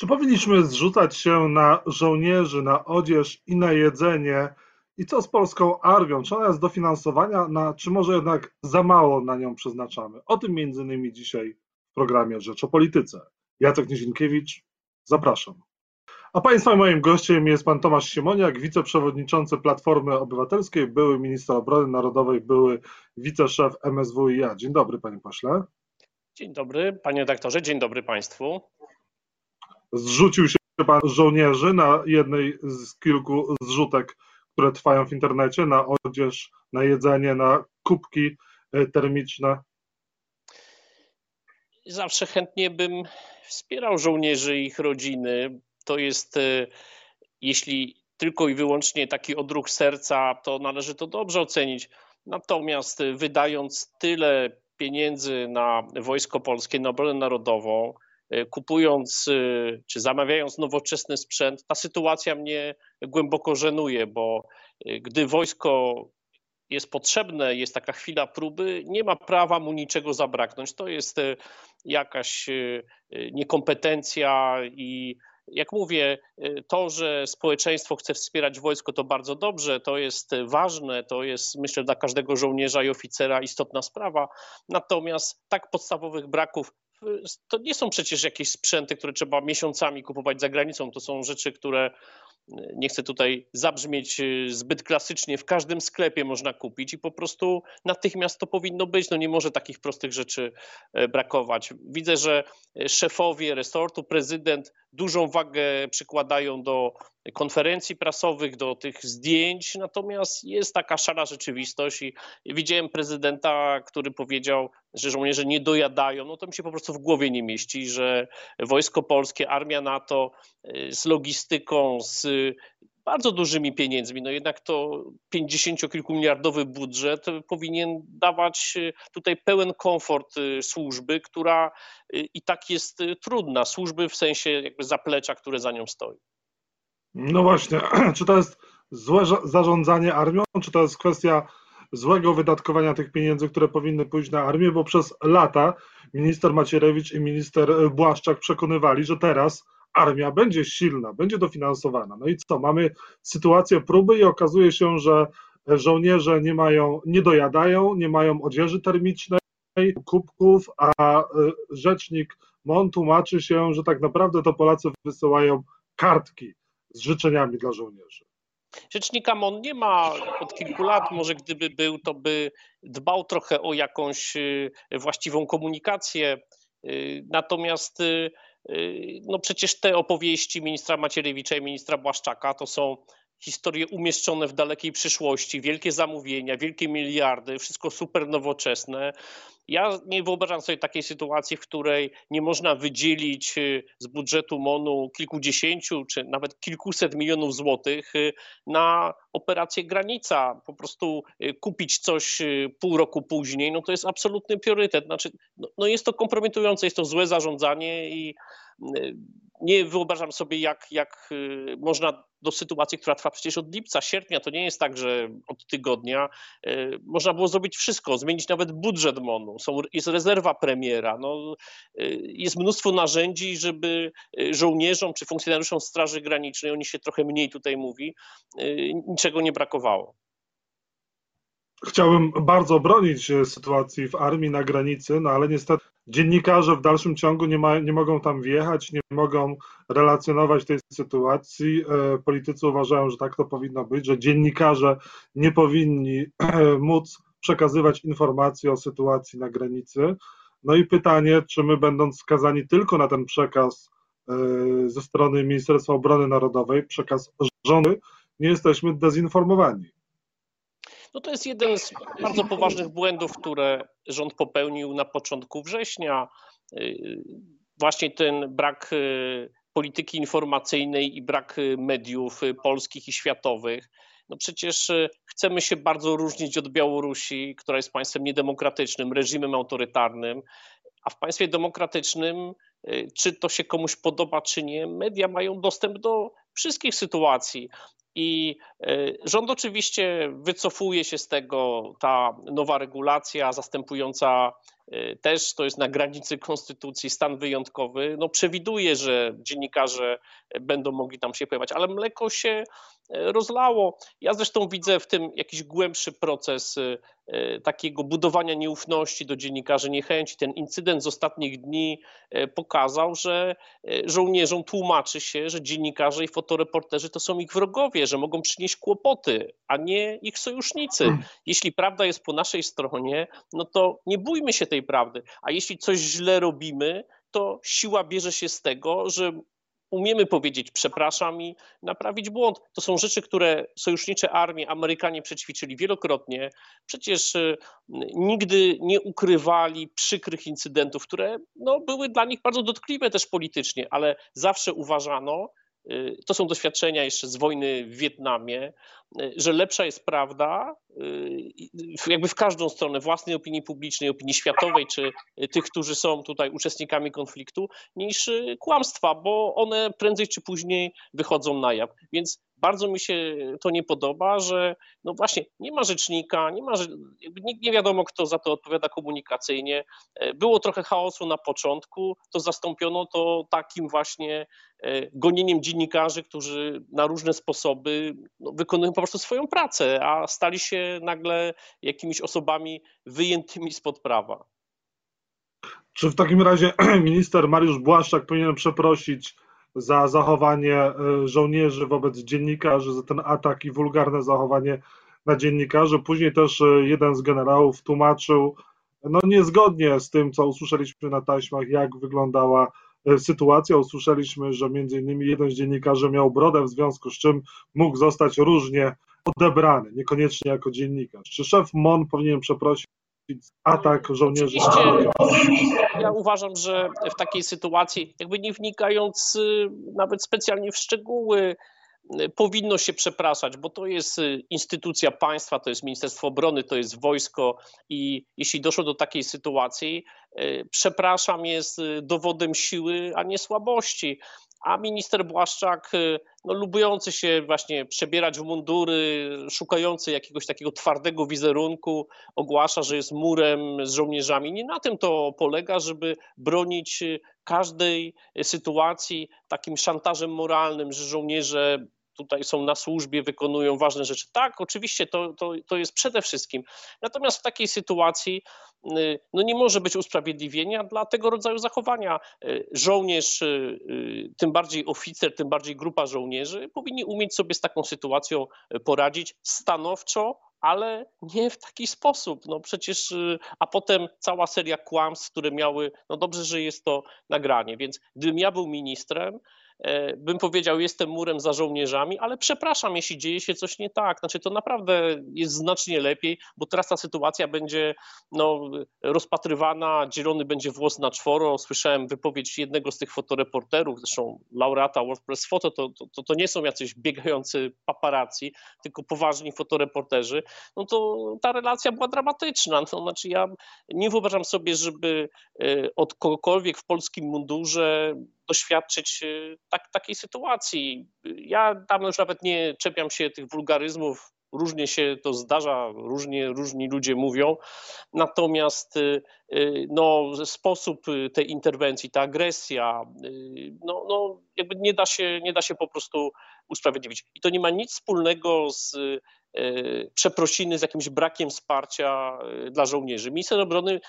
Czy powinniśmy zrzucać się na żołnierzy, na odzież i na jedzenie? I co z polską armią? Czy ona jest dofinansowania, na, czy może jednak za mało na nią przeznaczamy? O tym między innymi dzisiaj w programie Rzecz o Polityce. Jacek Nizinkiewicz, zapraszam. A Państwa moim gościem jest Pan Tomasz Siemoniak, wiceprzewodniczący Platformy Obywatelskiej, były minister obrony narodowej, były wiceszef MSWiA. Dzień dobry Panie Pośle. Dzień dobry Panie redaktorze, dzień dobry Państwu. Zrzucił się Pan żołnierzy na jednej z kilku zrzutek, które trwają w internecie, na odzież, na jedzenie, na kubki e, termiczne. Zawsze chętnie bym wspierał żołnierzy i ich rodziny to jest, e, jeśli tylko i wyłącznie taki odruch serca, to należy to dobrze ocenić. Natomiast e, wydając tyle pieniędzy na Wojsko Polskie, na obronę narodową, kupując czy zamawiając nowoczesny sprzęt, ta sytuacja mnie głęboko żenuje, bo gdy wojsko jest potrzebne, jest taka chwila próby, nie ma prawa mu niczego zabraknąć. To jest jakaś niekompetencja i jak mówię, to, że społeczeństwo chce wspierać wojsko, to bardzo dobrze, to jest ważne, to jest myślę dla każdego żołnierza i oficera istotna sprawa. Natomiast tak podstawowych braków to nie są przecież jakieś sprzęty, które trzeba miesiącami kupować za granicą. To są rzeczy, które nie chcę tutaj zabrzmieć y, zbyt klasycznie, w każdym sklepie można kupić i po prostu natychmiast to powinno być. No nie może takich prostych rzeczy e, brakować. Widzę, że szefowie resortu, prezydent dużą wagę przykładają do konferencji prasowych, do tych zdjęć, natomiast jest taka szara rzeczywistość i widziałem prezydenta, który powiedział, że żołnierze nie dojadają, no to mi się po prostu w głowie nie mieści, że Wojsko Polskie, Armia NATO y, z logistyką, z bardzo dużymi pieniędzmi, no jednak to 50-kilkumiliardowy budżet powinien dawać y, tutaj pełen komfort y, służby, która i tak jest trudna, służby w sensie jakby zaplecza, które za nią stoi. No właśnie, czy to jest złe zarządzanie armią, czy to jest kwestia złego wydatkowania tych pieniędzy, które powinny pójść na armię, bo przez lata minister Macierewicz i minister Błaszczak przekonywali, że teraz armia będzie silna, będzie dofinansowana. No i co? Mamy sytuację próby i okazuje się, że żołnierze nie mają, nie dojadają, nie mają odzieży termicznej, kubków, a y, rzecznik MON tłumaczy się, że tak naprawdę to Polacy wysyłają kartki z życzeniami dla żołnierzy. Rzecznika MON nie ma od kilku lat. Może gdyby był, to by dbał trochę o jakąś y, właściwą komunikację. Y, natomiast no przecież te opowieści ministra Macierewicza i ministra Błaszczaka to są historie umieszczone w dalekiej przyszłości, wielkie zamówienia, wielkie miliardy, wszystko super nowoczesne. Ja nie wyobrażam sobie takiej sytuacji, w której nie można wydzielić y, z budżetu MONU kilkudziesięciu czy nawet kilkuset milionów złotych y, na operację granica. Po prostu y, kupić coś pół roku później, no to jest absolutny priorytet. Znaczy, no, no jest to kompromitujące, jest to złe zarządzanie i nie wyobrażam sobie, jak, jak y, można do sytuacji, która trwa przecież od lipca, sierpnia, to nie jest tak, że od tygodnia, y, można było zrobić wszystko, zmienić nawet budżet MONU, Są, jest rezerwa premiera, no, y, jest mnóstwo narzędzi, żeby żołnierzom czy funkcjonariuszom Straży Granicznej, oni się trochę mniej tutaj mówi, niczego nie brakowało. Chciałbym bardzo bronić sytuacji w armii na granicy, no ale niestety dziennikarze w dalszym ciągu nie, ma, nie mogą tam wjechać, nie mogą relacjonować tej sytuacji. E, politycy uważają, że tak to powinno być, że dziennikarze nie powinni e, móc przekazywać informacji o sytuacji na granicy. No i pytanie, czy my będąc skazani tylko na ten przekaz e, ze strony Ministerstwa Obrony Narodowej, przekaz rządu, nie jesteśmy dezinformowani. No to jest jeden z bardzo poważnych błędów, które rząd popełnił na początku września. Y, właśnie ten brak y, polityki informacyjnej i brak y, mediów polskich i światowych. No przecież chcemy się bardzo różnić od Białorusi, która jest państwem niedemokratycznym, reżimem autorytarnym, a w państwie demokratycznym czy to się komuś podoba, czy nie, media mają dostęp do wszystkich sytuacji. I rząd oczywiście wycofuje się z tego, ta nowa regulacja zastępująca też to jest na granicy konstytucji stan wyjątkowy, no przewiduje, że dziennikarze będą mogli tam się pojawiać, ale mleko się rozlało. Ja zresztą widzę w tym jakiś głębszy proces e, takiego budowania nieufności do dziennikarzy, niechęci. Ten incydent z ostatnich dni pokazał, że żołnierzom tłumaczy się, że dziennikarze i fotoreporterzy to są ich wrogowie, że mogą przynieść kłopoty, a nie ich sojusznicy. Hmm. Jeśli prawda jest po naszej stronie, no to nie bójmy się tej prawdy, a jeśli coś źle robimy, to siła bierze się z tego, że umiemy powiedzieć przepraszam i naprawić błąd. To są rzeczy, które sojusznicze armie Amerykanie przećwiczyli wielokrotnie. Przecież y, nigdy nie ukrywali przykrych incydentów, które no, były dla nich bardzo dotkliwe też politycznie, ale zawsze uważano, to są doświadczenia jeszcze z wojny w Wietnamie, y, że lepsza jest prawda jakby w każdą stronę własnej opinii publicznej, opinii światowej, czy tych, którzy są tutaj uczestnikami konfliktu, niż kłamstwa, bo one prędzej czy później wychodzą na jaw. Więc bardzo mi się to nie podoba, że no właśnie nie ma rzecznika, nie ma, nie, nie wiadomo kto za to odpowiada komunikacyjnie. Było trochę chaosu na początku, to zastąpiono to takim właśnie e, gonieniem dziennikarzy, którzy na różne sposoby no, wykonują po prostu swoją pracę, a stali się nagle jakimiś osobami wyjętymi spod prawa. Czy w takim razie minister Mariusz Błaszczak powinien przeprosić za zachowanie e, żołnierzy wobec dziennikarzy, za ten atak i wulgarne zachowanie na dziennikarzy? Później też e, jeden z generałów tłumaczył, no niezgodnie z tym, co usłyszeliśmy na taśmach, jak wyglądała e, sytuacja. Usłyszeliśmy, że między innymi jeden z dziennikarzy miał brodę, w związku z czym mógł zostać różnie odebrany, niekoniecznie jako dziennikarz. Czy szef MON powinien przeprosić atak żołnierzy? Oczywiście, ja uważam, że w takiej sytuacji, jakby nie wnikając y, nawet specjalnie w szczegóły, y, powinno się przepraszać, bo to jest y, instytucja państwa, to jest Ministerstwo Obrony, to jest wojsko i jeśli doszło do takiej sytuacji, przepraszam jest dowodem siły, a nie słabości a minister Błaszczak, y, no, lubujący się właśnie przebierać w mundury, szukający jakiegoś takiego twardego wizerunku, ogłasza, że jest murem z żołnierzami. Nie na tym to polega, żeby bronić y, każdej sytuacji takim szantażem moralnym, że żołnierze tutaj są na służbie, wykonują ważne rzeczy. Tak, oczywiście to, to, to jest przede wszystkim. Natomiast w takiej sytuacji y, no nie może być usprawiedliwienia dla tego rodzaju zachowania. Y, żołnierz, y, tym bardziej oficer, tym bardziej grupa żołnierzy powinni umieć sobie z taką sytuacją poradzić stanowczo, ale nie w taki sposób. No przecież, a potem cała seria kłamstw, które miały, no dobrze, że jest to nagranie, więc gdybym ja był ministrem, bym powiedział, jestem murem za żołnierzami, ale przepraszam, jeśli dzieje się coś nie tak. Znaczy, to naprawdę jest znacznie lepiej, bo teraz ta sytuacja będzie no, rozpatrywana, dzielony będzie włos na czworo. Słyszałem wypowiedź jednego z tych fotoreporterów, zresztą laureata WordPress Photo, to, to, to nie są jacyś biegający paparazzi, tylko poważni fotoreporterzy. No to ta relacja była dramatyczna. No, znaczy, ja nie wyobrażam sobie, żeby e, od kogokolwiek w polskim mundurze doświadczyć e, tak, takiej sytuacji. Ja tam już nawet nie czepiam się tych wulgaryzmów, różnie się to zdarza, różnie różni ludzie mówią. Natomiast e, no, sposób tej interwencji, ta agresja, no, no, jakby nie da, się, nie da się po prostu usprawiedliwić. I to nie ma nic wspólnego z przeprosiny z jakimś brakiem wsparcia dla żołnierzy. Minister obrony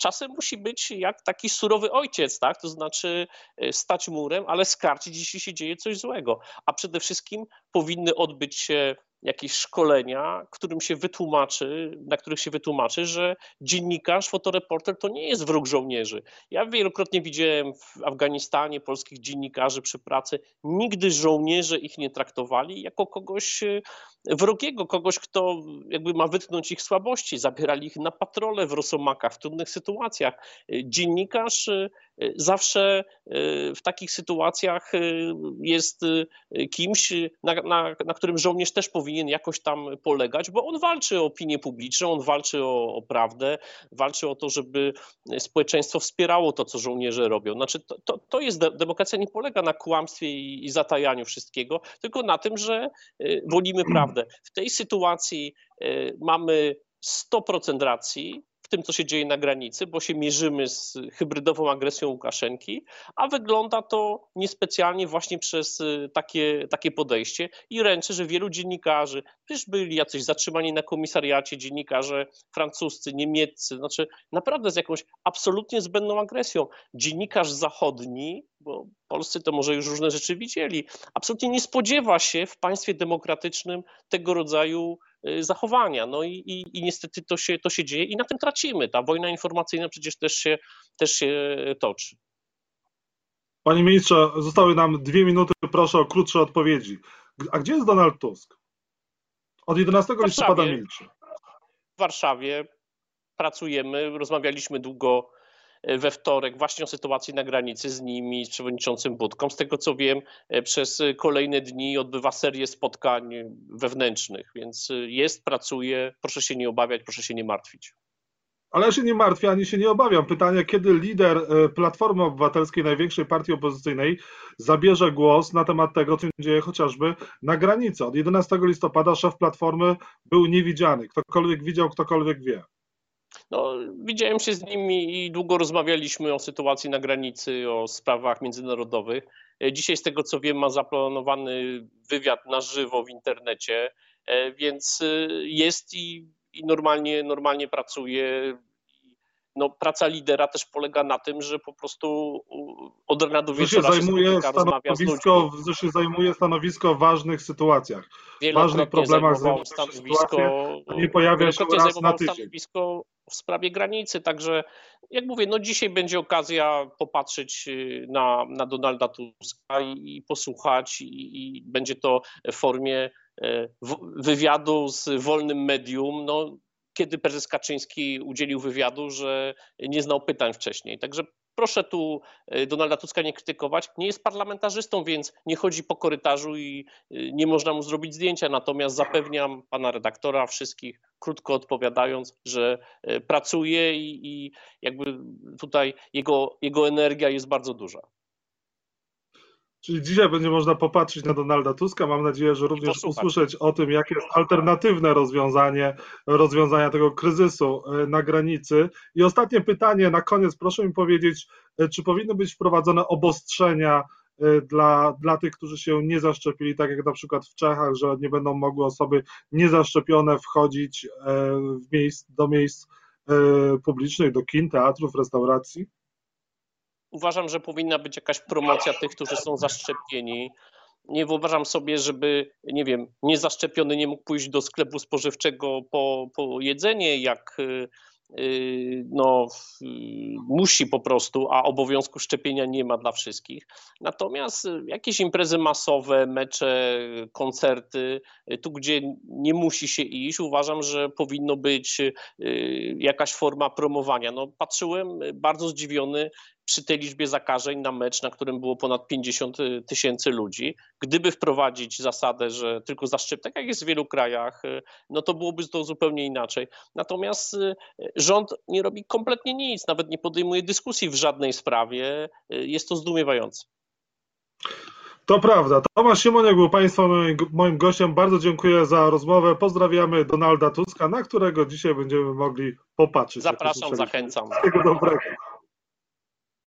czasem musi być jak taki surowy ojciec, tak? to znaczy stać murem, ale skarcić, jeśli się dzieje coś złego. A przede wszystkim powinny odbyć się jakieś szkolenia, którym się wytłumaczy, na których się wytłumaczy, że dziennikarz, fotoreporter to nie jest wróg żołnierzy. Ja wielokrotnie widziałem w Afganistanie polskich dziennikarzy przy pracy, nigdy żołnierze ich nie traktowali jako kogoś e, wrogiego, kogoś, kto jakby ma wytknąć ich słabości. Zabierali ich na patrole w Rosomakach, w trudnych sytuacjach. E, dziennikarz e, zawsze w takich sytuacjach jest kimś, na, na, na, którym żołnierz też powinien jakoś tam polegać, bo on walczy o opinię publiczną, on walczy o, o prawdę, walczy o to, żeby społeczeństwo wspierało to, co żołnierze robią. Znaczy, to, to, to jest, demokracja nie polega na kłamstwie i, i zatajaniu wszystkiego, tylko na tym, że wolimy prawdę. W tej sytuacji mamy 100% racji, tym, co się dzieje na granicy, bo się mierzymy z hybrydową agresją Łukaszenki, a wygląda to niespecjalnie właśnie przez y, takie, takie podejście i ręczę, że wielu dziennikarzy, przecież byli jacyś zatrzymani na komisariacie dziennikarze francuscy, niemieccy, znaczy naprawdę z jakąś absolutnie zbędną agresją. Dziennikarz zachodni, bo Polscy to może już różne rzeczy widzieli, absolutnie nie spodziewa się w państwie demokratycznym tego rodzaju zachowania. No i, i, i, niestety to się, to się dzieje i na tym tracimy. Ta wojna informacyjna przecież też się, też się toczy. Panie ministrze, zostały nam dwie minuty. Proszę o krótsze odpowiedzi. A gdzie jest Donald Tusk? Od 11 listopada milczy. W Warszawie pracujemy, rozmawialiśmy długo we wtorek właśnie o sytuacji na granicy z nimi, z przewodniczącym Budką. Z tego co wiem, e, przez kolejne dni odbywa serię spotkań wewnętrznych, więc e, jest, pracuje. Proszę się nie obawiać, proszę się nie martwić. Ale ja się nie martwię, ani się nie obawiam. Pytanie, kiedy lider e, Platformy Obywatelskiej, największej partii opozycyjnej, zabierze głos na temat tego, co się dzieje chociażby na granicy. Od 11 listopada szef Platformy był niewidziany. Ktokolwiek widział, ktokolwiek wie. No, widziałem się z nimi i długo rozmawialiśmy o sytuacji na granicy, o sprawach międzynarodowych. E, dzisiaj, z tego co wiem, ma zaplanowany wywiad na żywo w internecie, e, więc e, jest i, i normalnie, normalnie pracuje no, praca lidera też polega na tym, że po prostu od rana do wieczora się zajmuje stanowisko, że się zajmuje stanowisko w ważnych sytuacjach, ważnych problemach stanowisko, nie pojawia się raz na tydzień. stanowisko w sprawie granicy, także jak mówię, no dzisiaj będzie okazja popatrzeć y, na, na Donalda Tuska i, i posłuchać i, i będzie to w formie e, wywiadu z wolnym medium. No, kiedy prezes Kaczyński udzielił wywiadu, że nie znał pytań wcześniej. Także proszę tu e, Donalda Tuska nie krytykować. Nie jest parlamentarzystą, więc nie chodzi po korytarzu i e, nie można mu zrobić zdjęcia. Natomiast zapewniam pana redaktora, wszystkich, krótko odpowiadając, że e, pracuje i, i jakby tutaj jego, jego energia jest bardzo duża. Czyli dzisiaj będzie można popatrzeć na Donalda Tuska. Mam nadzieję, że również usłyszeć o tym, jakie jest alternatywne rozwiązanie rozwiązania tego kryzysu e, na granicy. I ostatnie pytanie na koniec. Proszę mi powiedzieć, e, czy powinny być wprowadzone obostrzenia e, dla, dla tych, którzy się nie zaszczepili, tak jak na przykład w Czechach, że nie będą mogły osoby niezaszczepione wchodzić w miejsc, do miejsc publicznych, do kin, teatrów, restauracji? Uważam, że powinna być jakaś promocja tych, którzy są zaszczepieni. Nie wyobrażam sobie, żeby, nie wiem, niezaszczepiony nie mógł pójść do sklepu spożywczego po, po jedzenie, jak Y, no, musi po prostu, a obowiązku szczepienia nie ma dla wszystkich. Natomiast jakieś imprezy masowe, mecze, koncerty, tu gdzie nie musi się iść, uważam, że powinno być y, jakaś forma promowania. No, patrzyłem bardzo zdziwiony przy tej liczbie zakażeń na mecz, na którym było ponad 50 tysięcy ludzi. Gdyby wprowadzić zasadę, że tylko zaszczep, tak jak jest w wielu krajach, no to byłoby to zupełnie inaczej. Natomiast rząd nie robi kompletnie nic, nawet nie podejmuje dyskusji w żadnej sprawie. Jest to zdumiewające. To prawda. Tomasz Siemoniak był Państwa moim gościem. Bardzo dziękuję za rozmowę. Pozdrawiamy Donalda Tuska, na którego dzisiaj będziemy mogli popatrzeć. Zapraszam, zachęcam. Wszystkiego dobrego.